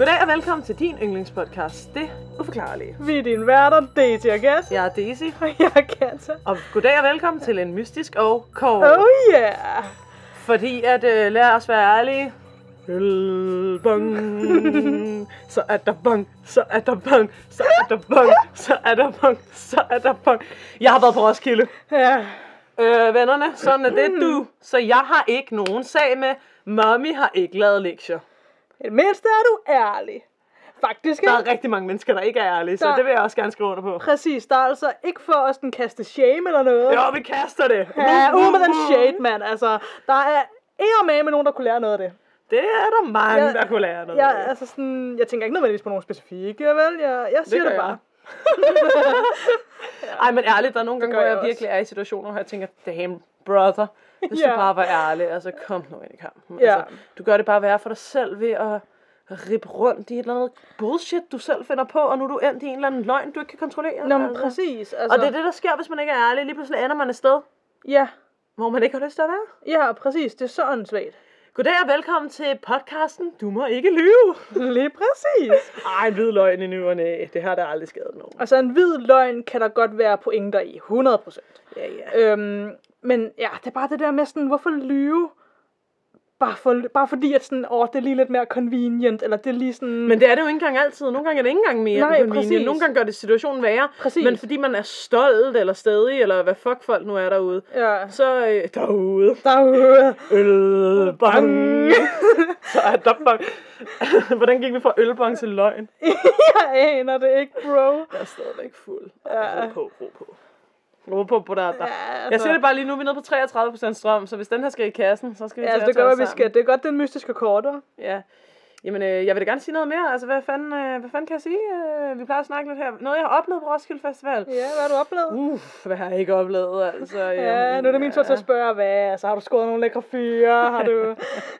Goddag og velkommen til din yndlingspodcast, Det Uforklarlige. Vi er dine værter, Daisy og Gas. Jeg er Daisy, Og jeg er Katja. og goddag og velkommen til en mystisk og kog. Oh yeah! Fordi at, øh, lad os være ærlige, Ølbong. Så er der bong, så er der bong, så er der bong, så er der bong, så er der bong. Jeg har været på Roskilde. Ja. Øh, vennerne, sådan er det du. Så jeg har ikke nogen sag med. Mommy har ikke lavet lektier. I det mindste er du ærlig. Faktisk Der er rigtig mange mennesker, der ikke er ærlige, så Der- det vil jeg også gerne skrive under på. præcis. Der er altså ikke for os den kaste shame eller noget. Jo, vi kaster det. Ja, ud med den shade, mand. Altså, der er ikke med med nogen, der kunne lære noget af det. Det er der mange, Jeg- der kunne lære noget. Jeg, af. altså sådan, jeg tænker ikke nødvendigvis på nogen specifikke, vel? Jeg, jeg siger det, gør bare. Ej, men ærligt, der er nogle gange, hvor jeg jeg også. virkelig er i situationer, hvor jeg tænker, damn, brother, hvis Ja. du bare var ærlig, altså kom nu ind i kampen. Ja. Altså, du gør det bare værre for dig selv ved at rippe rundt i et eller andet bullshit, du selv finder på, og nu er du endt i en eller anden løgn, du ikke kan kontrollere. Nå, men altså. præcis. Altså, Og det er det, der sker, hvis man ikke er ærlig. Lige pludselig ender man et sted, Ja, hvor man ikke har lyst til at være. ja, præcis. Det er så åndssvagt. Goddag og velkommen til podcasten Du må ikke lyve. Lige præcis. Ej, en hvid løgn i ny og næ. Det har der aldrig skadet nogen. Altså, en hvid løgn kan der godt være pointer i. 100%. Ja, ja. Øhm, men ja, det er bare det der med sådan, hvorfor lyve? Bare, for, bare fordi, at sådan, åh, det er lige lidt mere convenient, eller det er lige sådan... Men det er det jo ikke engang altid. Nogle gange er det ikke engang mere Nej, convenient. præcis. Nogle gange gør det situationen værre. Præcis. Men fordi man er stolt, eller stadig, eller hvad fuck folk nu er derude. Ja, Så øh, derude. derude. Ølbong. så er der bong. Hvordan gik vi fra ølbong til løgn? Jeg aner det ikke, bro. Jeg er stadigvæk fuld. Ja. Ro på, ro på. Ro på, på der, der. Ja, Jeg altså. siger det bare lige nu, vi er nede på 33% strøm, så hvis den her skal i kassen, så skal vi Ja, altså, det gør, vi skal. Det er godt, den mystiske kortere. Ja. Jamen, øh, jeg vil da gerne sige noget mere. Altså, hvad fanden, øh, hvad fanden kan jeg sige? Øh, vi plejer at snakke lidt her. Noget, jeg har oplevet på Roskilde Festival. Ja, hvad har du oplevet? Uff, hvad har jeg ikke oplevet, altså. Ja, nu er det min tur til at spørge, hvad? Altså, har du skåret nogle lækre fyre? Har du,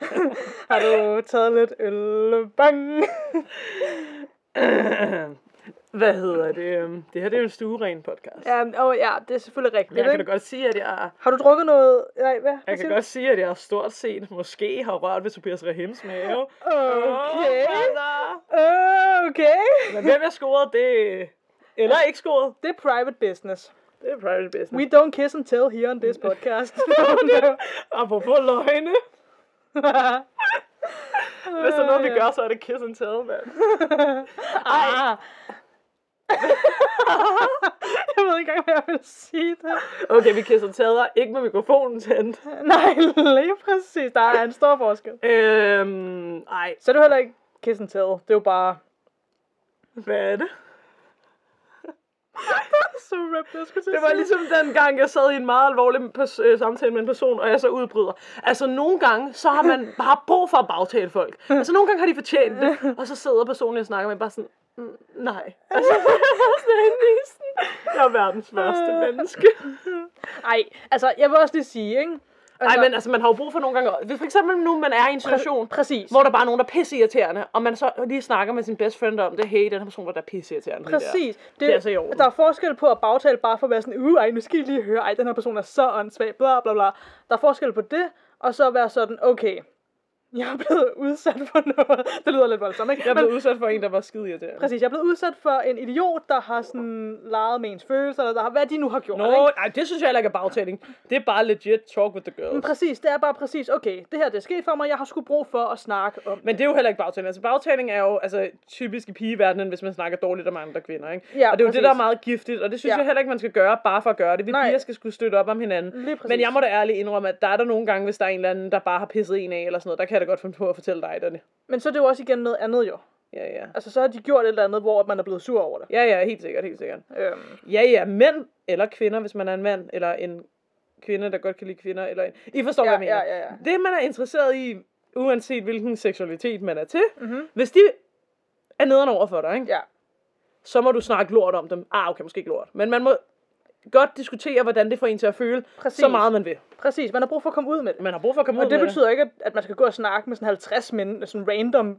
har du taget lidt øl? Bang! Hvad hedder det? øhm, Det her det er jo en stueren podcast. Ja, oh, ja, det er selvfølgelig rigtigt. jeg kan da godt sige, at jeg, Har du drukket noget? Nej, hvad? Jeg kan godt sige, at jeg stort set måske har rørt ved Tobias Rahims mave. du? Okay. Oh, Okay. Men hvem jeg scorede, det... Eller ikke scoret. Det er private business. Det er private business. We don't kiss and tell here on this podcast. Apropos løgne. Hvis der er noget, vi gør, så er det kiss and tell, mand. ah. jeg ved ikke engang, hvad jeg vil sige det. Okay, vi kisser tæder. Ikke med mikrofonen tændt. Nej, lige præcis. Der er en stor forskel. Øhm, ej, Så er det jo heller ikke kiss and tell. Det er jo bare... hvad er det? Så ripped, jeg skulle Det var ligesom den gang, jeg sad i en meget alvorlig pers- øh, samtale med en person, og jeg så udbryder. Altså, nogle gange, så har man bare brug for at bagtale folk. Altså, nogle gange har de fortjent det, og så sidder personen, jeg snakker med, bare sådan, nej. Altså, sådan, jeg er verdens værste menneske. Ej, altså, jeg vil også lige sige, ikke? Nej, men altså, man har jo brug for nogle gange, hvis for eksempel nu, man er i en situation, Præcis. hvor der bare er nogen, der er pisseirriterende, og man så lige snakker med sin best friend om det, hey, den her person var der pisseirriterende. lige der. Præcis. Det, Det er altså i orden. Der er forskel på at bagtale bare for at være sådan, uh, ej, nu skal I lige høre, ej, den her person er så åndssvag, bla bla bla. Der er forskel på det, og så være sådan, okay, jeg er blevet udsat for noget. Det lyder lidt voldsomt, ikke? Jeg Men- blev udsat for en, der var skide irriterende. Præcis, jeg er blevet udsat for en idiot, der har sådan leget med ens følelser, eller der har, hvad de nu har gjort. Nå, ikke? nej, det synes jeg heller ikke er bagtaling. Det er bare legit talk with the Men girls. præcis, det er bare præcis, okay, det her det er sket for mig, jeg har sgu brug for at snakke om. Men det er jo heller ikke bagtaling. Altså bagtaling er jo altså, typisk i pigeverdenen, hvis man snakker dårligt om andre kvinder. Ikke? Ja, og det er jo præcis. det, der er meget giftigt, og det synes Ja. jeg heller ikke, man skal gøre bare for at gøre det. Vi Nej. piger skal skulle støtte op om hinanden. Men jeg må da ærligt indrømme, at der er der nogle gange, hvis der er en eller anden, der bare har pisset en af, eller sådan noget, der kan jeg da godt finde på at fortælle dig det. Men så er det jo også igen noget andet jo. Ja, ja. Altså, så har de gjort et eller andet, hvor man er blevet sur over det. Ja, ja, helt sikkert, helt sikkert. Øhm, Ja, ja, mænd eller kvinder, hvis man er en mand, eller en kvinde, der godt kan lide kvinder, eller en... I forstår, Ja, hvad jeg mener. ja, ja, ja. Det, man er interesseret i, uanset hvilken seksualitet man er til, Mhm. hvis de er nederen over for dig, ikke? ja. så må du snakke lort om dem. Ah, okay, måske ikke lort. Men man må godt diskutere, hvordan det får en til at føle, Præcis. så meget man vil. Præcis, man har brug for at komme ud med det. Man har brug for at komme Og ud det med betyder ikke, at- at man skal gå og snakke med sådan 50 mænd, sådan random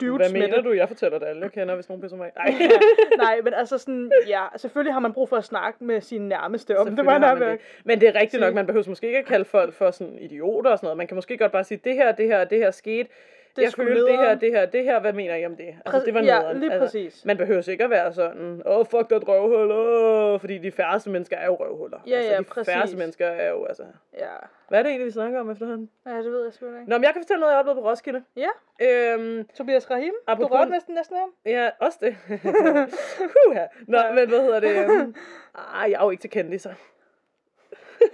dudes Hvad med mener det. du? Jeg fortæller det alle, jeg kender, hvis nogen pisser mig. Nej. Ja, nej, men altså sådan, ja, selvfølgelig har man brug for at snakke med sine nærmeste om det. Var har man det. Men det er rigtigt nok, man behøver måske ikke at kalde folk for sådan idioter og sådan noget. Man kan måske godt bare sige, det her, det her, det her skete. Det jeg følte det her, det her, det her, hvad mener I om det? Altså, Præ- det var ja, nederen. lige altså, præcis. Man behøver ikke at være sådan, åh, oh, fuck, der er et røvhul, fordi de færreste mennesker er jo røvhuller. Ja, altså, ja, de præcis. færreste mennesker er jo, altså... Ja. Hvad er det egentlig, vi snakker om efterhånden? ja, det ved jeg sgu ikke. Nå, men jeg kan fortælle noget, jeg oplevede på Roskilde. Ja, Øhm, Tobias Rahim, du Apropos- rørte næsten næsten ham. ja, også det. Huha. Nå, Ja. men hvad hedder det? Ah, jeg er jo ikke til kendiser.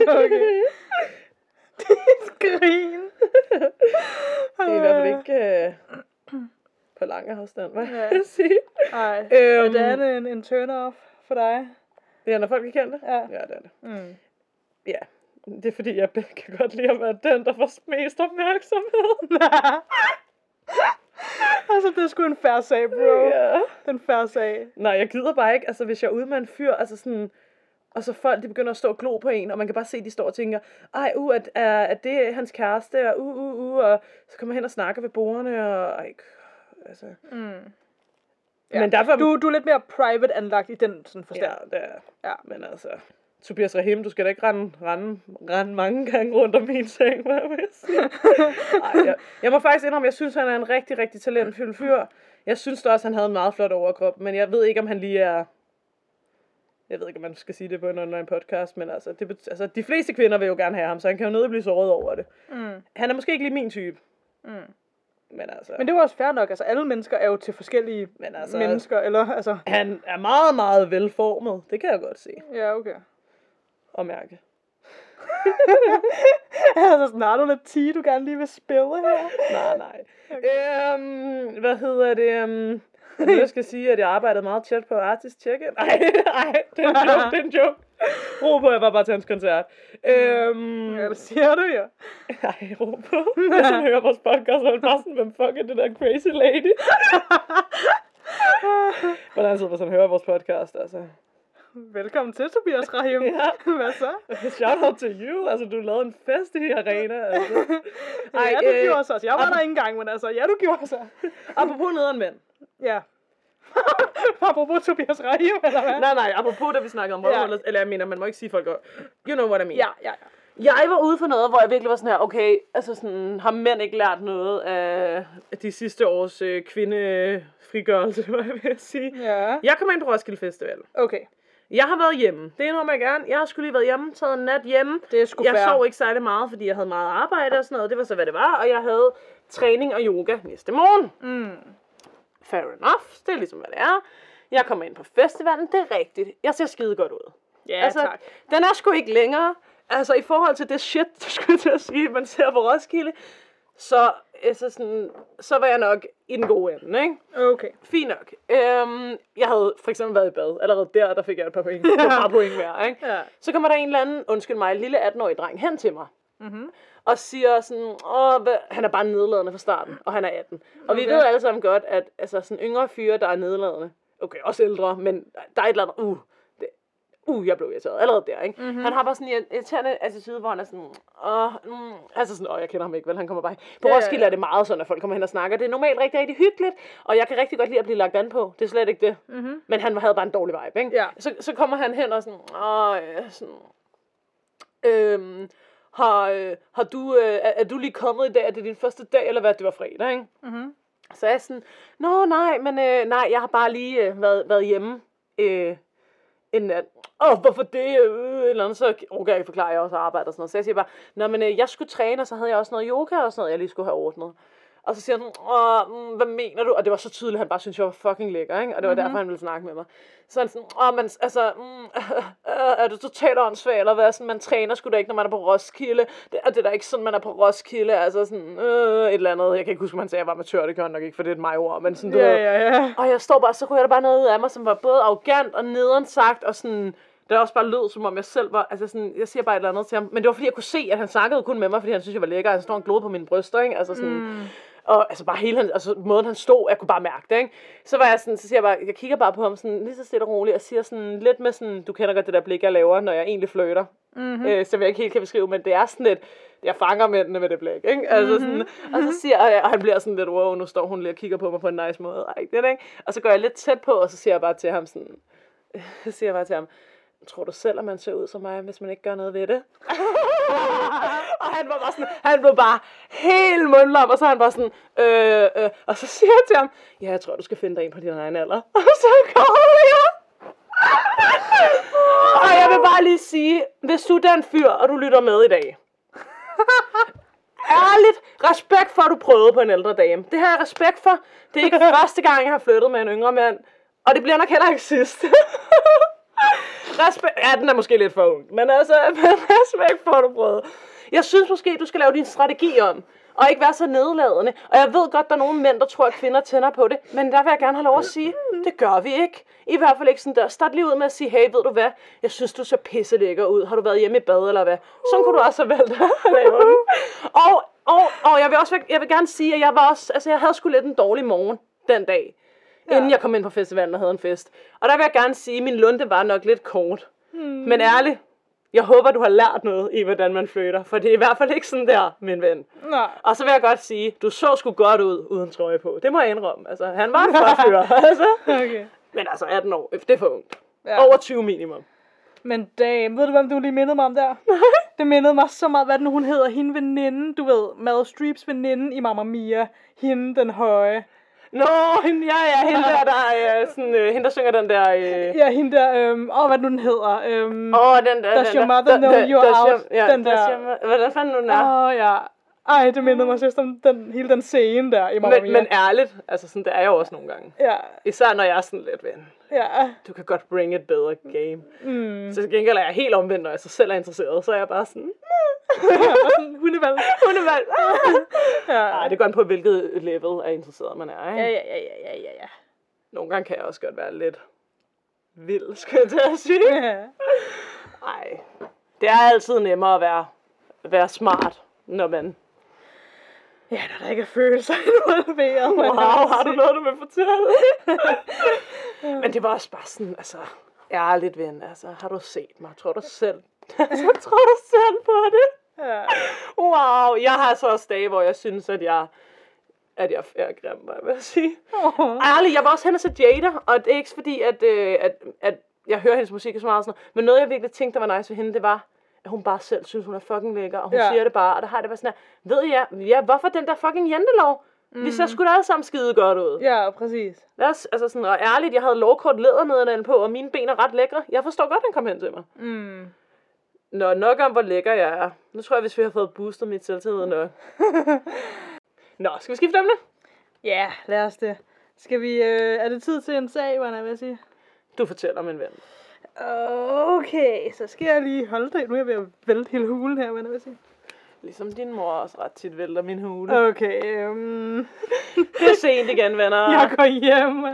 Okay. Grin. Det er i hvert fald ikke øh, på lang afstand, hvad Ja. jeg sige. Ej, Øhm, er det en, en turn-off for dig? Ja, når folk er kendte? Ja. Ja, det er det. Mm. Ja, det er fordi, jeg kan godt lide at være den, der får mest opmærksomhed. altså, det er sgu en færre sag, bro. Ja. Den færre sag. Nej, jeg gider bare ikke, altså hvis jeg er ude med en fyr, altså sådan, og så folk, de begynder at stå og glo på en, og man kan bare se, de står og tænker, ej, uh, at, er, er det hans kæreste, og uh, uh, uh, og så kommer hen og snakker ved bordene, og ej, altså. Mm. Ja. Men derfor, Du, du er lidt mere private anlagt i den sådan forstand. ja, det er, Ja. men altså, Tobias Rahim, du skal da ikke rende, rende, rende mange gange rundt om min seng, hvad jeg? Ej, jeg, jeg må faktisk indrømme, jeg synes, han er en rigtig, rigtig talentfuld fyr. Jeg synes da også, han havde en meget flot overkrop, men jeg ved ikke, om han lige er... Jeg ved ikke, om man skal sige det på en online podcast, men altså, det, altså de fleste kvinder vil jo gerne have ham, så han kan jo nødt blive såret over det. Mm. Han er måske ikke lige min type, Mm. men altså, Men det var også fair nok. Altså, alle mennesker er jo til forskellige men altså mennesker, eller altså... han er meget, meget velformet. Det kan jeg godt se Ja, okay. og mærke. altså, sådan, har du lidt tea, du gerne lige vil spille her? Nej, nej. Øhm, hvad hedder det? Um, jeg skal sige, at jeg arbejdede meget tæt på Artist Check-In. Nej, nej, det er en joke, det er en joke. Ro på, jeg var bare til hans koncert. Øhm, Ja, det siger du jo. nej, ro på. Hvis han hører vores podcast, det bare sådan, hvem fuck er det der crazy lady? Hvordan sidder, hvis han hører vores podcast, altså. Velkommen til, Tobias Rahim. Ja. Hvad så? Shout out to you, altså du lavede en fest i arena, altså. Ej, ja, du øh, gjorde så. Jeg var der ikke engang, men altså, ja, du gjorde så. Apropos nederen mænd. Ja. Apropos Tobias Rahim, eller hvad? Nej, nej, apropos da vi snakkede om Ja. røvhuller, eller jeg mener, man må ikke sige folk, går- you know what I mean. Ja, ja, ja. Jeg var ude for noget, hvor jeg virkelig var sådan her, okay, altså sådan, har mænd ikke lært noget af de sidste års øh, kvindefrigørelse, hvad jeg vil sige. Ja, Jeg kom ind på Roskilde Festival. okay. Jeg har været hjemme. Det indrømmer jeg gerne. Jeg har skulle lige været hjemme, taget en nat hjemme. Det er sgu Jeg sov ikke særlig meget, fordi jeg havde meget arbejde og sådan noget. Det var så, hvad det var. Og jeg havde træning og yoga næste morgen. Mm. Fair enough. Det er ligesom, hvad det er. Jeg kommer ind på festivalen. Det er rigtigt. Jeg ser skide godt ud. Ja, altså, tak. den er sgu ikke længere. Altså, i forhold til det shit, du skulle til at sige, man ser på Roskilde, så, altså sådan, så var jeg nok i den gode ende, ikke? Okay. Fint nok. Øhm, jeg havde for eksempel været i bad. Allerede der, der fik jeg et par point. Et par point hver, ikke? Ja. Så kommer der en eller anden, undskyld mig, lille 18-årig dreng hen til mig. Mhm. Og siger sådan, åh, hvad? han er bare nedladende fra starten, og han er 18. Og vi Okay. ved alle sammen godt, at altså, sådan yngre fyre, der er nedladende, okay, også ældre, men der er et eller andet, uh, det, uh, jeg blev irriteret allerede der, ikke? Mhm. Mm-hmm. Han har bare sådan en irriterende attitude, hvor han er sådan, åh, mm, altså sådan, åh, jeg kender ham ikke, vel, han kommer bare På Ja, Roskilde ja. er det meget sådan, at folk kommer hen og snakker. Det er normalt rigtig, rigtig hyggeligt, og jeg kan rigtig godt lide at blive lagt an på. Det er slet ikke det. Mhm. Men han havde bare en dårlig vibe, ikke? Ja. Så, så kommer han hen og sådan, åh, ja, sådan, øhm, har, øh, har du, øh, er, er du lige kommet i dag? Er det din første dag, eller hvad? Det var fredag, ikke? Mhm. Så er jeg sådan, nå nej, men øh, nej, jeg har bare lige øh, været, været hjemme øh, en nat. Åh, oh, hvorfor det? Øh, eller andet, så okay, jeg forklare, jeg også arbejder og sådan noget. Så jeg siger bare, nå, men øh, jeg skulle træne, og så havde jeg også noget yoga og sådan noget, jeg lige skulle have ordnet. Og så siger han, Åh, mm, hvad mener du? Og det var så tydeligt, at han bare syntes, jeg var fucking lækker, ikke? Og det var mm-hmm. derfor, han ville snakke med mig. Så han sådan, åh, men altså, mm, øh, er du totalt åndssvag, eller hvad? Sådan, man træner sgu da ikke, når man er på Roskilde. Det, er det er da ikke sådan, man er på Roskilde, altså sådan, øh, et eller andet. Jeg kan ikke huske, om han sagde, at jeg var amatør, det gør han nok ikke, for det er et mig ord, men sådan, du Ja, ja, ja. Og jeg står bare, så kunne jeg der bare noget ud af mig, som var både arrogant og nederen sagt, og sådan, det også bare lød, som om jeg selv var, altså sådan, jeg siger bare et eller andet til ham, men det var fordi, jeg kunne se, at han snakkede kun med mig, fordi han synes, jeg var lækker, står han glod på mine bryster, ikke? Altså sådan, mm. Og altså bare hele han, altså måden han stod, jeg kunne bare mærke det, ikke? Så var jeg sådan, så siger jeg bare, jeg kigger bare på ham sådan, lige så stille og roligt, og siger sådan, lidt med sådan, du kender godt det der blik, jeg laver, når jeg egentlig fløter, mm-hmm. øh, som jeg ikke helt kan beskrive, men det er sådan lidt, jeg fanger mændene med det blik, ikke? Altså sådan, og så siger jeg, og han bliver sådan lidt, wow, nu står hun lige og kigger på mig på en nice måde, ej, det, ikke? Og så går jeg lidt tæt på, og så siger jeg bare til ham sådan, så siger jeg bare til ham, tror du selv, at man ser ud som mig, hvis man ikke gør noget ved det? og han var bare sådan, han blev bare helt mundlam, og så han bare sådan, øh, øh, og så siger jeg til ham, ja, jeg tror, du skal finde dig en på din egen alder. Og så kommer jeg. og jeg vil bare lige sige, hvis du er den fyr, og du lytter med i dag, ærligt, respekt for, at du prøvede på en ældre dame. Det har jeg respekt for. Det er ikke første gang, jeg har flyttet med en yngre mand. Og det bliver nok heller ikke sidst respekt, ja, den er måske lidt for ung. Men altså, men respekt for, du brød. Jeg synes måske, du skal lave din strategi om. Og ikke være så nedladende. Og jeg ved godt, der er nogle mænd, der tror, at kvinder tænder på det. Men der vil jeg gerne have lov at sige, det gør vi ikke. I hvert fald ikke sådan der. Start lige ud med at sige, hey, ved du hvad? Jeg synes, du ser pisse lækker ud. Har du været hjemme i bad, eller hvad? Sådan kunne du også have valgt at lave den. Og, og, og jeg vil også jeg vil gerne sige, at jeg var også, altså jeg havde sgu lidt en dårlig morgen den dag. Ja. Inden jeg kom ind på festivalen og havde en fest. Og der vil jeg gerne sige, at min lunde var nok lidt kort. Hmm. Men ærligt, jeg håber, du har lært noget i, hvordan man flytter. For det er i hvert fald ikke sådan der, min ven. Nej. Og så vil jeg godt sige, du så sgu godt ud uden trøje på. Det må jeg indrømme. Altså, han var en flot fyr. altså. Okay. Men altså 18 år, det er for ungt. Ja. Over 20 minimum. Men damn, ved du, hvem du lige mindede mig om der? det mindede mig så meget, hvad den hun hedder, hende veninde, du ved, Meryl Streeps veninde i Mamma Mia, hende den høje. Nå, hende, ja, ja, hende der, der, er sådan, øh, hende, der synger den der... Øh, Ja, hende der, øhm, åh, hvad nu den hedder. Øhm, Åh, oh, den der... Does den your der, mother da- know da- you're out? Your, ja, Den der- Your, hvordan fanden nu den er? Åh, ja. Ej, det mindede mig seriøst om den, hele den scene der i Mamma Men, men ærligt, altså sådan, det er jeg jo også nogle gange. Ja, Især når jeg er sådan lidt ven. Ja. Du kan godt bring et bedre game. Mm. Så til gengæld er jeg helt omvendt, når jeg så selv er interesseret. Så er jeg bare sådan, Hundevalg. hundevalg. Ja. Nej, det går an på, hvilket level af interesseret man er. Ikke? Ja, ja, ja, ja, ja, ja. Nogle gange kan jeg også godt være lidt vild, skal jeg til at sige. ja. Nej, det er altid nemmere at være, være smart, når man... Ja, når der ikke er følelser involveret. Wow, har du noget, du vil fortælle? Men det var også bare sådan, altså, ærligt ven, altså, har du set mig? Tror du selv? altså, tror du selv på det? Ja. Wow, jeg har så også dage, hvor jeg synes, at jeg at jeg er grim, hvad vil jeg sige. Åh. Ærligt, jeg var også hen og se Jada, og det er ikke fordi, at, øh, at, at jeg hører hendes musik og så meget og sådan noget, men noget, jeg virkelig tænkte, der var nice ved hende, det var, at hun bare selv synes, hun er fucking lækker, og hun Ja. siger det bare, og der har det bare sådan her, ved jeg, ja, hvorfor den der fucking jentelov? Mm. Vi ser sgu da alle sammen skide godt ud. Ja, præcis. Lad os, altså sådan, og ærligt, jeg havde lovkort læder nedenan på, og mine ben er ret lækre. Jeg forstår godt, at han kom hen til mig. Mm. Nå, nok om, hvor lækker jeg er. Nu tror jeg, hvis vi har fået boostet mit selvtillid nok. Nå, skal vi skifte emne? Ja, lad os det. Skal vi, øh, er det tid til en sag, hvad jeg vil sige? Du fortæller, min ven. Okay, så skal jeg lige holde det. Nu er jeg ved at vælte hele hulen her, hvad jeg vil sige. Ligesom din mor også ret tit vælter min hule. Okay, um, Det er sent igen, venner. jeg går hjem.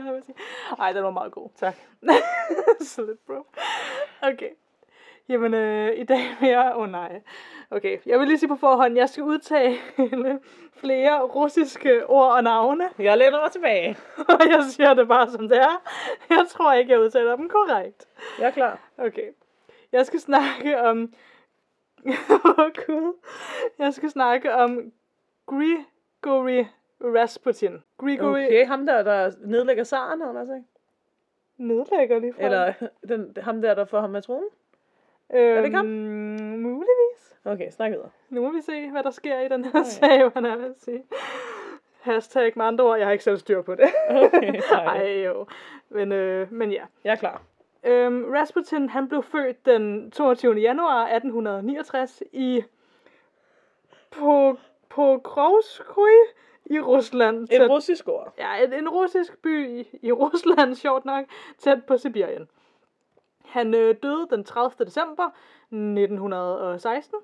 Ej, den var meget god. Tak. så lidt, bro. Okay. Jamen, øh, i dag vil jeg... Åh oh, nej. Okay, jeg vil lige sige på forhånd, jeg skal udtale flere russiske ord og navne. Jeg læner mig tilbage. Og jeg siger det bare som det er. Jeg tror ikke, jeg udtaler dem korrekt. Jeg er klar. Okay. Jeg skal snakke om... Åh oh, gud. Jeg skal snakke om Grigory Rasputin. Grigory Okay, ham der, der nedlægger saren, han altså ikke? nedlægger lige fra. Eller den, ham der, der får ham med tronen? øhm, det ikke ham? Muligvis. Okay, snak videre. Nu må vi se, hvad der sker i den her sag, hvad jeg vil sige. Hashtag med andre ord, jeg har ikke selv styr på det. Okay, Ej nej. jo. Men, øh, men ja. Jeg er klar. Øhm, Rasputin, han blev født den 22. januar 1869 i Po- Pokrovskoy i Rusland. Tæt- russisk ord. Ja, en, en russisk by i, i Rusland, sjovt nok, tæt på Sibirien. Han øh, døde den 30. december 1916,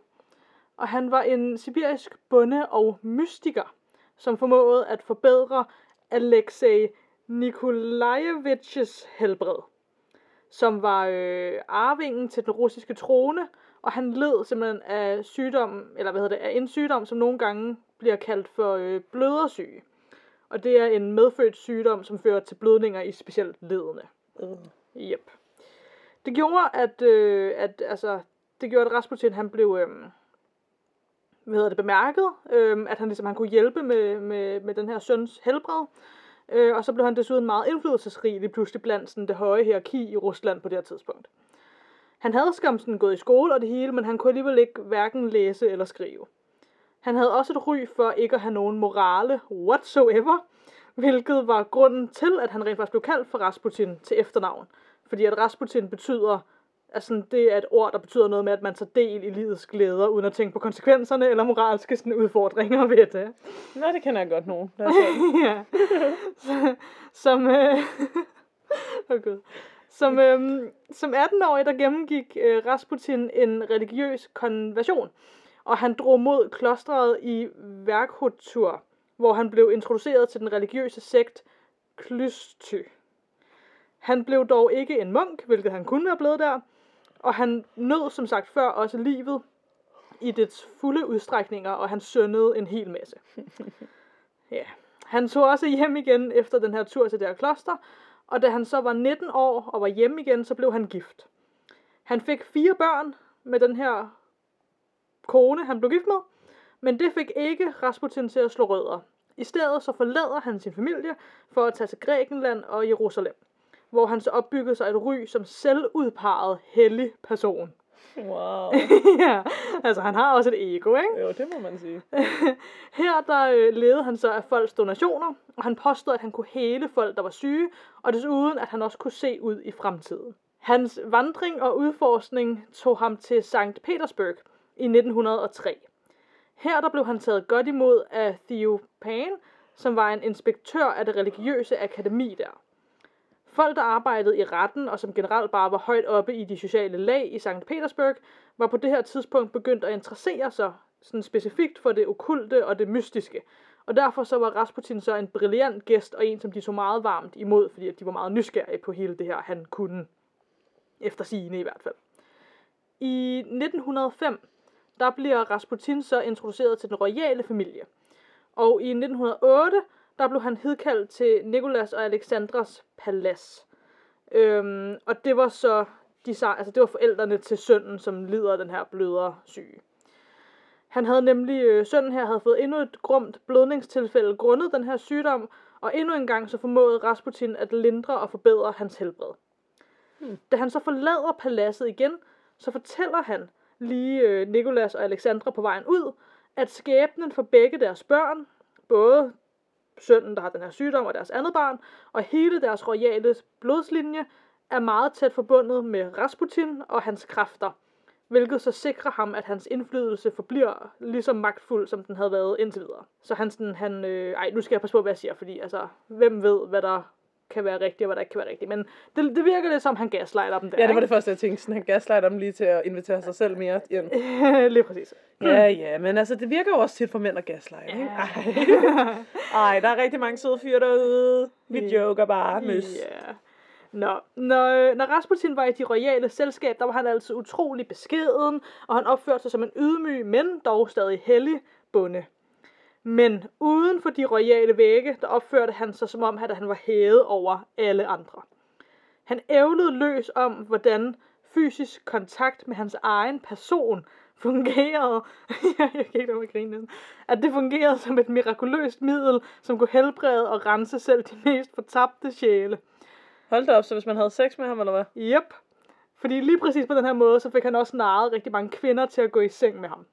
og han var en sibirisk bonde og mystiker, som formåede at forbedre Alexei Nikolajevitches helbred, som var øh, arvingen til den russiske trone, og han led simpelthen af sygdom, eller hvad hedder det, af en sygdom, som nogle gange bliver kaldt for øh, blødersyge. Og det er en medfødt sygdom, som fører til blødninger i specielt ledene. Øh. Yep. Det gjorde, at, øh, at altså, det gjorde, at Rasputin han blev øh, hvad hedder det, bemærket, øh, at han, ligesom, han kunne hjælpe med, med, med den her søns helbred. Øh, og så blev han desuden meget indflydelsesrig lige pludselig blandt sådan, det høje hierarki i Rusland på det her tidspunkt. Han havde skam sådan gået i skole og det hele, men han kunne alligevel ikke hverken læse eller skrive. Han havde også et ry for ikke at have nogen morale whatsoever, hvilket var grunden til, at han rent faktisk blev kaldt for Rasputin til efternavn. Fordi at Rasputin betyder, altså det er et ord, der betyder noget med, at man tager del i livets glæder, uden at tænke på konsekvenserne eller moralske sådan, udfordringer ved det. Nå, det kender jeg godt nogen. Ja. Så- Som, øh, oh Gud. Som, øhm, som 18-årig, der gennemgik øh, Rasputin en religiøs konversion, og han drog mod klostret i Verkhotur, hvor han blev introduceret til den religiøse sekt Klysty. Han blev dog ikke en munk, hvilket han kunne være blevet der, og han nød som sagt før også livet i dets fulde udstrækninger, og han syndede en hel masse. ja. Han tog også hjem igen efter den her tur til det her kloster, og da han så var 19 år og var hjemme igen, så blev han gift. Han fik fire børn med den her kone, han blev gift med, men det fik ikke Rasputin til at slå rødder. I stedet så forlader han sin familie for at tage til Grækenland og Jerusalem, hvor han så opbyggede sig et ry som selvudpeget hellig person. Wow. ja, altså han har også et ego, ikke? Jo, det må man sige. Her der øh, levede han så af folks donationer, og han påstod, at han kunne hele folk, der var syge, og desuden, at han også kunne se ud i fremtiden. Hans vandring og udforskning tog ham til St. Petersburg i 1903. Her der blev han taget godt imod af Theo Pan, som var en inspektør af det religiøse akademi der. Folk, der arbejdede i retten, og som generelt bare var højt oppe i de sociale lag i St. Petersburg, var på det her tidspunkt begyndt at interessere sig sådan specifikt for det okulte og det mystiske. Og derfor så var Rasputin så en brilliant gæst, og en, som de så meget varmt imod, fordi at de var meget nysgerrige på hele det her, han kunne. Efter sigende i hvert fald. I 1905, der bliver Rasputin så introduceret til den royale familie. Og i 1908, der blev han hedkaldt til Nikolas og Alexandras palads. Øhm, og det var så de, altså det var forældrene til sønnen, som lider af den her blødere syge. Han havde nemlig, øh, sønnen her havde fået endnu et grumt blødningstilfælde grundet den her sygdom, og endnu en gang så formåede Rasputin at lindre og forbedre hans helbred. Hmm. Da han så forlader paladset igen, så fortæller han lige øh, Nikolas og Alexandra på vejen ud, at skæbnen for begge deres børn, både sønnen, der har den her sygdom, og deres andet barn, og hele deres royale blodslinje, er meget tæt forbundet med Rasputin og hans kræfter, hvilket så sikrer ham, at hans indflydelse forbliver lige så magtfuld, som den havde været indtil videre. Så han sådan, han, øh, ej, nu skal jeg passe på, hvad jeg siger, fordi altså, hvem ved, hvad der kan være rigtigt, og hvad der ikke kan være rigtigt. Men det, det virker lidt som, han gaslighter dem der. Ja, det var det første, jeg tænkte. Sådan, han gaslighter dem lige til at invitere sig selv mere ind. Lige præcis. Ja, ja, men altså, det virker jo også tit for mænd at gaslighte, ikke? Ej. Ej, der er rigtig mange søde fyre derude. Vi Ja. joker bare, møs. Ja. Nå, når, når Rasputin var i de royale selskab, der var han altid utrolig beskeden, og han opførte sig som en ydmyg, men dog stadig hellig bonde. Men uden for de royale vægge, der opførte han sig som om, at han var hævet over alle andre. Han ævlede løs om, hvordan fysisk kontakt med hans egen person fungerede. jeg kan ikke lade grine. At det fungerede som et mirakuløst middel, som kunne helbrede og rense selv de mest fortabte sjæle. Hold da op, så hvis man havde sex med ham, eller hvad? Yep. Fordi lige præcis på den her måde, så fik han også narret rigtig mange kvinder til at gå i seng med ham.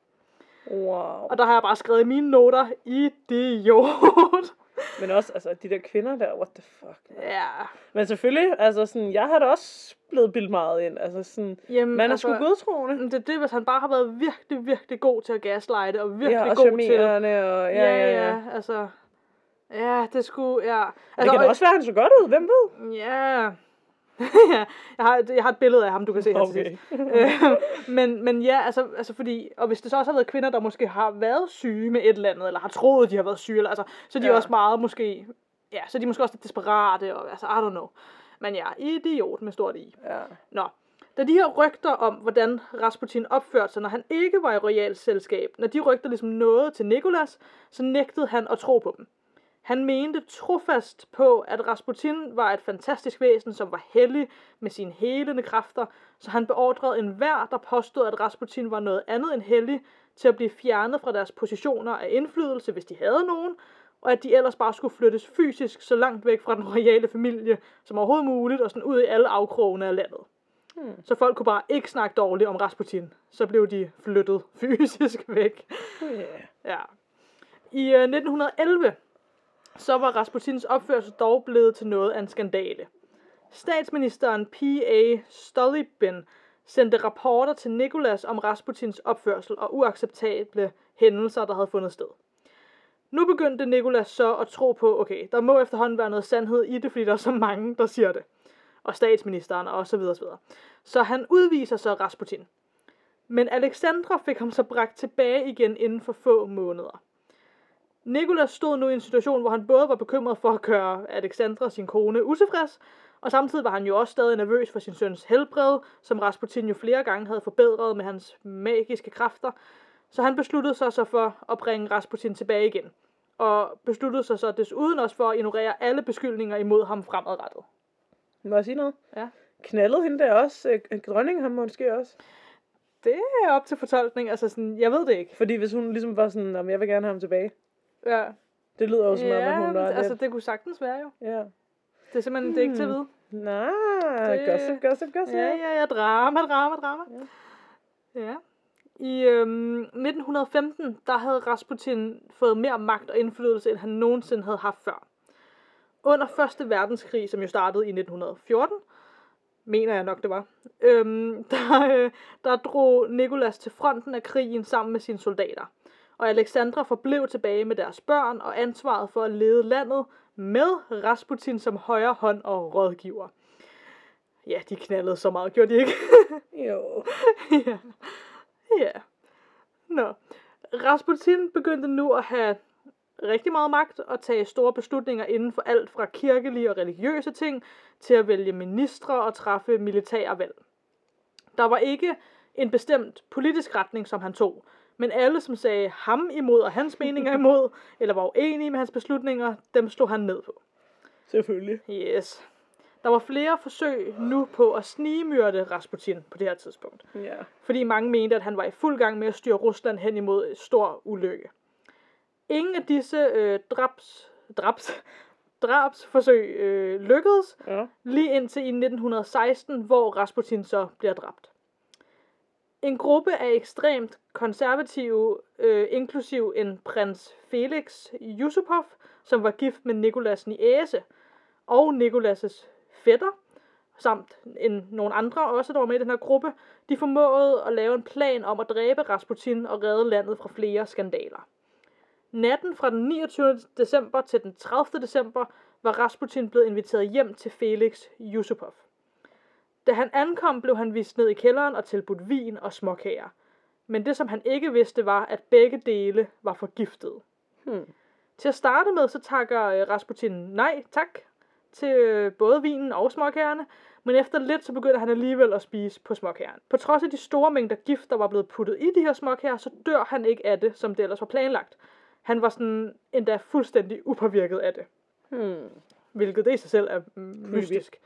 Wow. Og der har jeg bare skrevet i mine noter, idiot. Men også, altså, de der kvinder der, what the fuck. ja. Men selvfølgelig, altså sådan, jeg har da også blevet bildt meget ind. Altså sådan, Jamen, man er sgu godtroende. Det er det, hvis han bare har været virkelig, virkelig god til at gaslighte, og virkelig Ja, og god til... og ja, ja, ja. ja, altså... Ja, det skulle, ja. Det Altså, kan og- også være, han så godt ud, hvem ved? Ja. Ja, jeg har, et- jeg har et billede af ham, du kan se her til Okay. sidst. Øh, men, men ja, altså, altså fordi, og hvis det så også har været kvinder, der måske har været syge med et eller andet, eller har troet, de har været syge, eller, altså, så er de Ja. også meget måske, ja, så er de måske også lidt desperate, og altså, I don't know. Men ja, idiot med stort i. Ja. Nå, da de her rygter om, hvordan Rasputin opførte sig, når han ikke var i royalt selskab, når de rygter ligesom nåede til Nikolas, så nægtede han at tro på dem. Han mente trofast på, at Rasputin var et fantastisk væsen, som var hellig med sine helende kræfter, så han beordrede enhver, der påstod, at Rasputin var noget andet end hellig, til at blive fjernet fra deres positioner af indflydelse, hvis de havde nogen, og at de ellers bare skulle flyttes fysisk så langt væk fra den royale familie som overhovedet muligt, og sådan ud i alle afkrogene af landet. Hmm. Så folk kunne bare ikke snakke dårligt om Rasputin. Så blev de flyttet fysisk væk. Yeah. Ja. I øh, 1911, så var Rasputins opførsel dog blevet til noget af en skandale. Statsministeren P.A. Stolypin sendte rapporter til Nikolas om Rasputins opførsel og uacceptable hændelser, der havde fundet sted. Nu begyndte Nikolas så at tro på, okay, der må efterhånden være noget sandhed i det, fordi der er så mange, der siger det. Og statsministeren og så videre, så videre. Så han udviser så Rasputin. Men Alexandra fik ham så bragt tilbage igen inden for få måneder. Nikolas stod nu i en situation, hvor han både var bekymret for at gøre Alexandra, sin kone, utilfreds, og samtidig var han jo også stadig nervøs for sin søns helbred, som Rasputin jo flere gange havde forbedret med hans magiske kræfter. Så han besluttede sig så for at bringe Rasputin tilbage igen. Og besluttede sig så desuden også for at ignorere alle beskyldninger imod ham fremadrettet. Må jeg sige noget? Ja. Knaldede hende der også? Øh, dronningen ham måske også? Det er op til fortolkning, altså sådan, jeg ved det ikke. Fordi hvis hun ligesom var sådan, "Jamen, jeg vil gerne have ham tilbage. Ja, Det lyder jo som om, ja at hun var altså det kunne sagtens være jo. Ja. Det er simpelthen det er ikke til at vide. Nej, Det- gossip, gossip, gossip. Ja, ja, ja, drama, drama, drama. Ja. ja. I øhm, 1915, der havde Rasputin fået mere magt og indflydelse, end han nogensinde havde haft før. Under 1. verdenskrig, som jo startede i 1914, mener jeg nok det var, øhm, der, øh, der drog Nikolas til fronten af krigen sammen med sine soldater. Og Alexandra forblev tilbage med deres børn og ansvaret for at lede landet med Rasputin som højre hånd og rådgiver. Ja, de knaldede så meget, gjorde de ikke? Jo. ja. Ja. Nå. Rasputin begyndte nu at have rigtig meget magt og tage store beslutninger inden for alt fra kirkelige og religiøse ting til at vælge ministre og træffe militære valg. Der var ikke en bestemt politisk retning, som han tog, men alle, som sagde ham imod og hans meninger imod, eller var uenige med hans beslutninger, dem slog han ned på. Selvfølgelig. Yes. Der var flere forsøg nu på at snigemyrde Rasputin på det her tidspunkt Ja. fordi mange mente, at han var i fuld gang med at styre Rusland hen imod stor ulykke. Ingen af disse øh, drabs, drabs, drabsforsøg øh, lykkedes, Ja. lige indtil i 1916, hvor Rasputin så bliver dræbt. En gruppe af ekstremt konservative, øh, inklusiv en prins Felix Yusupov, som var gift med Nikolas Niese, og Nikolas' fætter, samt en, nogle andre også, der var med i den her gruppe, de formåede at lave en plan om at dræbe Rasputin og redde landet fra flere skandaler. Natten fra den 29. december til den 30. december var Rasputin blevet inviteret hjem til Felix Yusupov. Da han ankom, blev han vist ned i kælderen og tilbudt vin og småkager. Men det, som han ikke vidste, var, at begge dele var forgiftet. Hmm. Til at starte med, så takker øh, Rasputin nej tak til øh, både vinen og småkagerne, men efter lidt, så begynder han alligevel at spise på småkagerne. På trods af de store mængder gift, der var blevet puttet i de her småkager, så dør han ikke af det, som det ellers var planlagt. Han var sådan endda fuldstændig upåvirket af det, Hmm. hvilket det i sig selv er mystisk.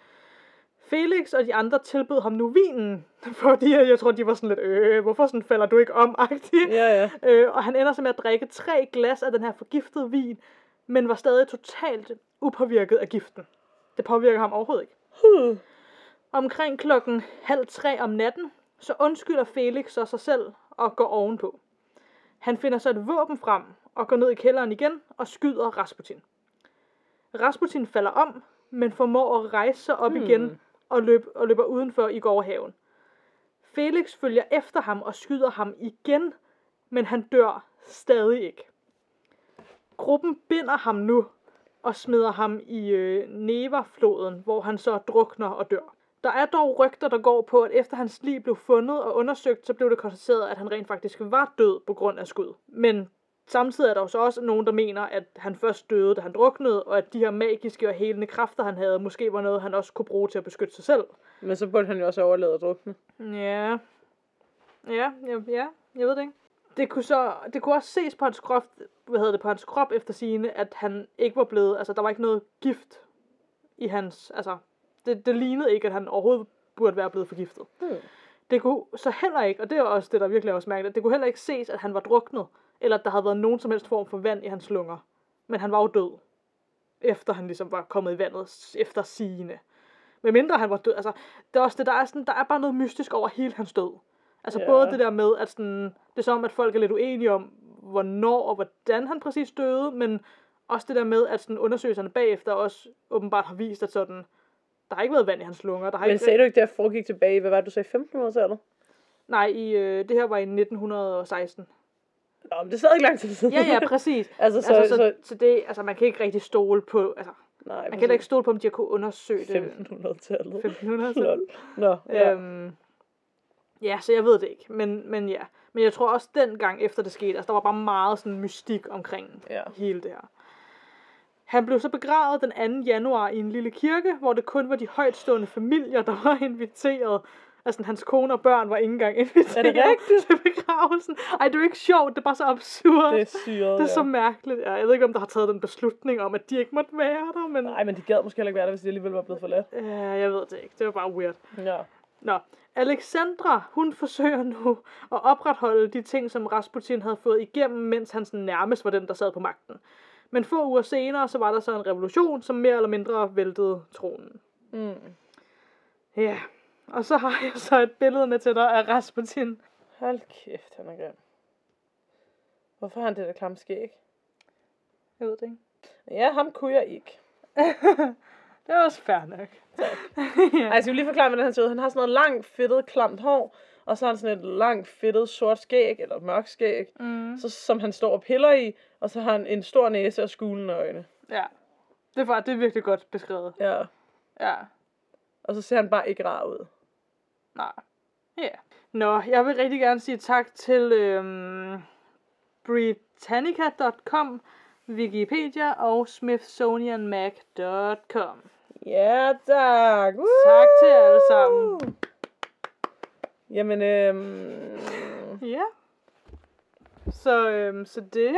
Felix og de andre tilbød ham nu vinen, fordi jeg tror, de var sådan lidt, øh, hvorfor sådan falder du ikke om, agtigt. Ja, ja. Øh, og han ender så med at drikke tre glas af den her forgiftede vin, men var stadig totalt upåvirket af giften. Det påvirker ham overhovedet ikke. Hmm. Omkring klokken halv tre om natten, så undskylder Felix så sig selv og går ovenpå. Han finder så et våben frem og går ned i kælderen igen og skyder Rasputin. Rasputin falder om, men formår at rejse sig op Hmm. igen og, løb, og løber udenfor i gårdhaven. Felix følger efter ham og skyder ham igen, men han dør stadig ikke. Gruppen binder ham nu og smider ham i øh, Neva-floden, hvor han så drukner og dør. Der er dog rygter, der går på, at efter hans lig blev fundet og undersøgt, så blev det konstateret, at han rent faktisk var død på grund af skud. Men samtidig er der jo så også nogen, der mener, at han først døde, da han druknede, og at de her magiske og helende kræfter, han havde, måske var noget, han også kunne bruge til at beskytte sig selv. Men så burde han jo også overlade at drukne. Ja. Ja, ja, ja, jeg ved det ikke. Det kunne, så, det kunne også ses på hans krop, hvad hedder det, på hans krop efter sigende, at han ikke var blevet, altså der var ikke noget gift i hans, altså det, det lignede ikke, at han overhovedet burde være blevet forgiftet. Hmm. Det kunne så heller ikke, og det er også det, der virkelig er også mærkeligt, det kunne heller ikke ses, at han var druknet, eller at der havde været nogen som helst form for vand i hans lunger. Men han var jo død, efter han ligesom var kommet i vandet, efter sigende. Med mindre han var død. Altså, det er også det, der er, sådan, der er bare noget mystisk over hele hans død. Altså Ja. både det der med, at sådan, det er som, at folk er lidt uenige om, hvornår og hvordan han præcis døde, men også det der med, at sådan, undersøgelserne bagefter også åbenbart har vist, at sådan, der har ikke været vand i hans lunger. Der har Men ikke, sagde du ikke, det her foregik tilbage, i- hvad var det, du sagde, 1500-tallet? Nej, i, øh, det her var i 1916. Men det er stadig lang tid siden. Ja, ja, præcis. altså, så, altså, så, så, så, det, altså, man kan ikke rigtig stole på, altså, nej, man kan heller ikke stole på, om de har kunnet undersøge det. 1500-tallet. 1500 Lol. Nå, ja. Øhm, ja, så jeg ved det ikke, men, men ja. Men jeg tror også dengang efter det skete, altså der var bare meget sådan mystik omkring Ja. hele det her. Han blev så begravet den 2. januar i en lille kirke, hvor det kun var de højtstående familier, der var inviteret. Altså hans kone og børn var ikke engang inviteret Er det rigtigt? til begravelsen. Ej, det er jo ikke sjovt, det er bare så absurd. Det er syret, det er så ja. mærkeligt. Ja, jeg ved ikke, om der har taget den beslutning om, at de ikke måtte være der, men Nej, men de gad måske heller ikke være der, hvis de alligevel var blevet forladt. ja, jeg ved det ikke. Det var bare weird. Ja. Nå, Alexandra, hun forsøger nu at opretholde de ting, som Rasputin havde fået igennem, mens han sådan nærmest var den, der sad på magten. Men få uger senere, så var der så en revolution, som mere eller mindre væltede tronen. Mm. Ja, og så har jeg så et billede med til dig af Rasputin. Hold kæft, han er grim. Hvorfor har han det der klamme skæg? Jeg ved det ikke. Ja, ham kunne jeg ikke. Det er også fair nok. Ej, jeg skal lige forklare, hvordan han ser ud. Han har sådan noget langt, fedtet, klamt hår, og så har han sådan et langt, fedtet, sort skæg, eller mørk skæg, Mm. så, som han står og piller i, og så har han en stor næse og skulende øjne. Ja, det bare, det er virkelig godt beskrevet. Ja. Ja, Og så ser han bare ikke rar ud. nej. Ja. Nå, jeg vil rigtig gerne sige tak til øhm, Britannica.com, Wikipedia og Smithsonianmag.com. Ja, tak. Woo! Tak til jer alle sammen. Jamen, øhm... Ja. Så, øhm, så det.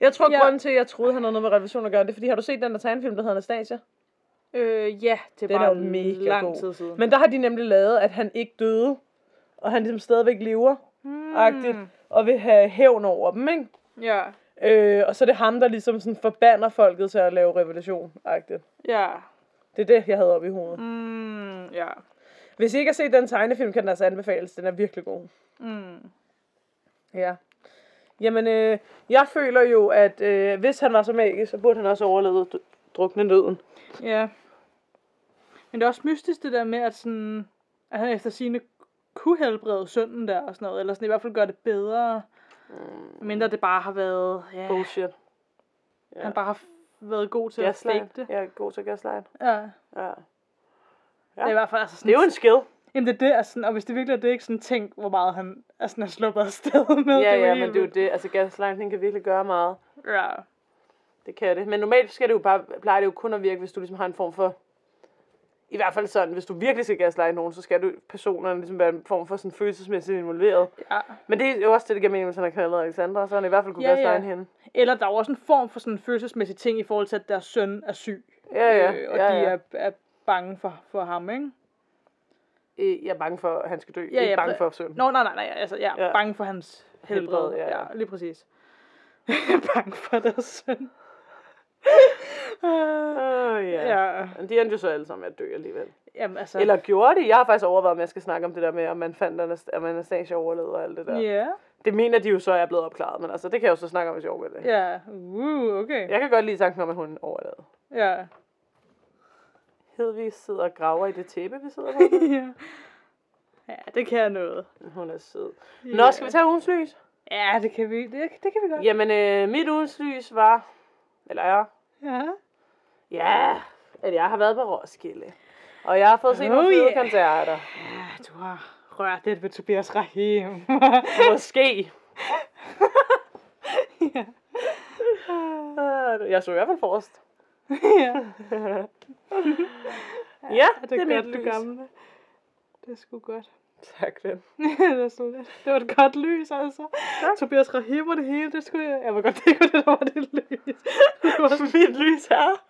Jeg tror, Ja. grunden til, at jeg troede, han havde noget med revision at gøre, det er, fordi har du set den der tegnefilm, der hedder Anastasia? Øh, ja, det er Den er bare jo mega lang god. tid siden. Men der har de nemlig lavet, at han ikke døde, og han ligesom stadigvæk lever, Hmm. agtigt, og vil have hævn over dem, ikke? Ja, Øh, og så er det ham, der ligesom sådan forbander folket til at lave revolution, agtigt. ja. Det er det, jeg havde op i hovedet. Mm, ja. Hvis I ikke har set den tegnefilm, kan den altså anbefales. Den er virkelig god. Mm. Ja. Jamen, øh, jeg føler jo, at øh, hvis han var så magisk, så burde han også overleve drukne nøden. Ja. Men det er også mystisk det der med, at, sådan, at han efter sine kunne helbrede synden der og sådan noget, eller sådan i hvert fald gøre det bedre. Mm. Mindre det bare har været, ja, Bullshit. ja. han bare har været god til at Gaslight. fake det. Er god til gaslight. Ja. Ja. Det er i hvert fald altså sådan, Det er jo en skill. Jamen det er det, altså, sådan, og hvis det virkelig er det, ikke sådan tænk, hvor meget han sådan, er sluppet afsted med. Ja, jo ja, men det er jo det. Altså, gaslighting kan virkelig gøre meget. Ja. Det kan det. Men normalt skal det jo bare, plejer det jo kun at virke, hvis du ligesom har en form for, i hvert fald sådan, hvis du virkelig skal gaslight nogen, så skal du personerne ligesom være en form for sådan følelsesmæssigt involveret. ja. Men det er jo også det, der giver mening, hvis han har knaldet Alexandra, så han i hvert fald kunne Ja, gaslight ja. hende. Eller der er også en form for sådan en følelsesmæssig ting i forhold til, at deres søn er syg. Ja, ja. Øh, og ja, de ja. er, er bange for, for ham, ikke? Jeg er bange for, at han skal dø. Ja, ikke ja, bange for søn. Nå, nej, nej, nej, altså, ja, Ja. ja. bange for hans helbred. Helbred, ja, ja, ja. lige præcis. bange for deres søn. Ja. ja. Men de endte jo så alle sammen med at dø alligevel. Jamen, altså. Eller gjorde de? Jeg har faktisk overvejet, om jeg skal snakke om det der med, om man fandt, Anas- om Anastasia overlevede og alt det der. Ja. Det mener de jo så er blevet opklaret, men altså, det kan jeg jo så snakke om, hvis jeg overlever det. Ja. Uh, okay. Jeg kan godt lide tanken om, at hun overlevede. Ja. Hedvig sidder og graver i det tæppe, vi sidder på. ja. Ja, det kan jeg noget. Hun er sød. Nå, skal vi tage ugens lys? Ja, det kan vi, det, det kan vi godt. Jamen, øh, mit ugens lys var, eller er, Ja. Ja, at jeg har været på Roskilde. Og jeg har fået set Oh, nogle yeah. koncerter. Ja, du har rørt lidt ved Tobias Rahim. Måske. ja. Øh, Jeg så i hvert fald forrest. ja. Ja, Det det er godt, du gamle. Det er sgu godt. Tak, ven. det, er så lidt. det var et godt lys, altså. Tak. Tobias Rahim og det hele, det skulle jeg... Jeg var godt, var det, var det lys. Det var Mit lys er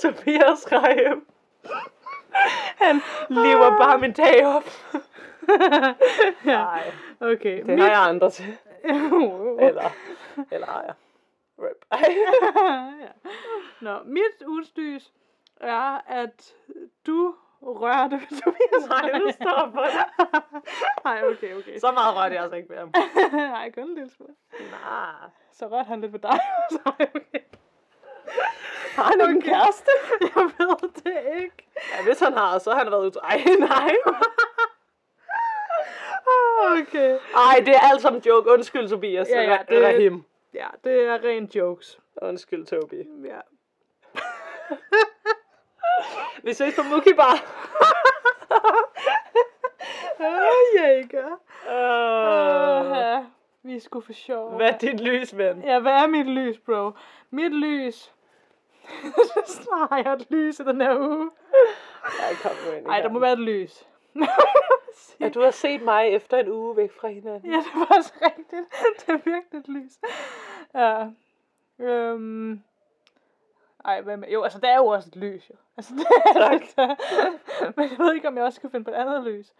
Tobias Reim. Han lever bare min dag op. Nej, okay. det har jeg andre til. Eller, eller har jeg. Rip. Ja. Nå, mit udstys er, at du rørte ved Tobias. Nej, nu stopper det. Nej, okay, okay. Så meget rørte jeg altså ikke ved ham. Nej, kun en lille smule. Nej. Så rørte han lidt ved dig. Så okay. Har han ikke en Okay. kæreste? Jeg ved det ikke. Ja, hvis han har, så har han været ud. Ej, nej. Okay. Ej, det er alt sammen joke. Undskyld, Tobias. Ja, ja, det- Rahim. Ja, det er rent jokes. Undskyld, Toby. Ja. Vi ses på Mookie Bar. Åh, Jager. Uh, Åh, ja. Vi skulle for sjov. hvad er dit lys, ven? Ja, hvad er mit lys, bro? Mit lys. Snart har jeg et lys i den her uge. Ej, kom nu ind Ej, der må være et lys. Ja, du har set mig efter en uge væk fra hinanden. Ja, det var også rigtigt. Det er virkelig et lys. Ja. Øhm. Ej, hvad med? Jo, altså, der er jo også et lys, jo. Altså, det er det. Men jeg ved ikke, om jeg også skal finde på et andet lys.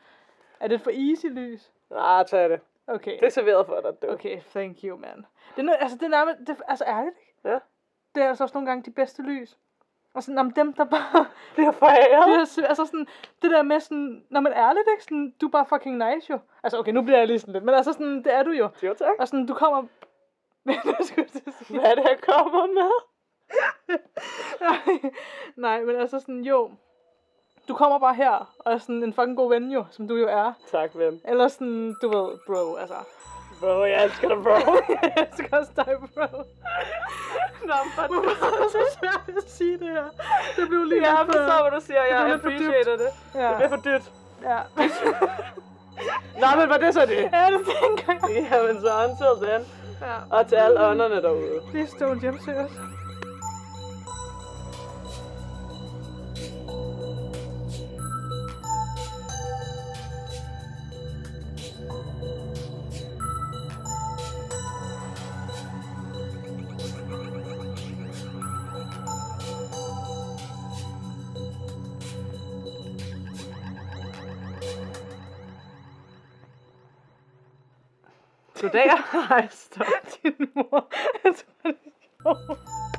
Er det et for easy lys? Nej, tag det. Okay. Det er serveret for dig, du. Okay, thank you, man. Det er, altså, det er nærmest, det, altså ærligt, ikke? Ja. Det er altså også nogle gange de bedste lys. Og sådan, om dem, der bare... Bliver foræret. Det, er, altså sådan, det der med sådan, når man er ærligt, ikke? Sådan, du er bare fucking nice, jo. Altså, okay, nu bliver jeg lige sådan lidt, men altså sådan, det er du jo. Jo, tak. Og sådan, du kommer... Hvad er det, jeg kommer med? Nej, Nej, men altså sådan, jo. Du kommer bare her, og er sådan en fucking god ven jo, som du jo er. Tak, ven. Eller sådan, du ved, bro, altså. Bro, jeg elsker dig, bro. jeg elsker også dig, bro. Nå, men Hvorfor er det så svært at sige det her? Det blev lige Jeg lidt for- forstår, hvad du siger. Det Jeg for appreciater det. Ja. Det bliver for dyrt. Ja. Nå, men var det så det? ja, det tænker jeg. Jamen, så until then. Ja. Og til alle ånderne derude. Please don't hjemsøge os. Goddag. Hej, stop. Din mor. Jeg tror, det.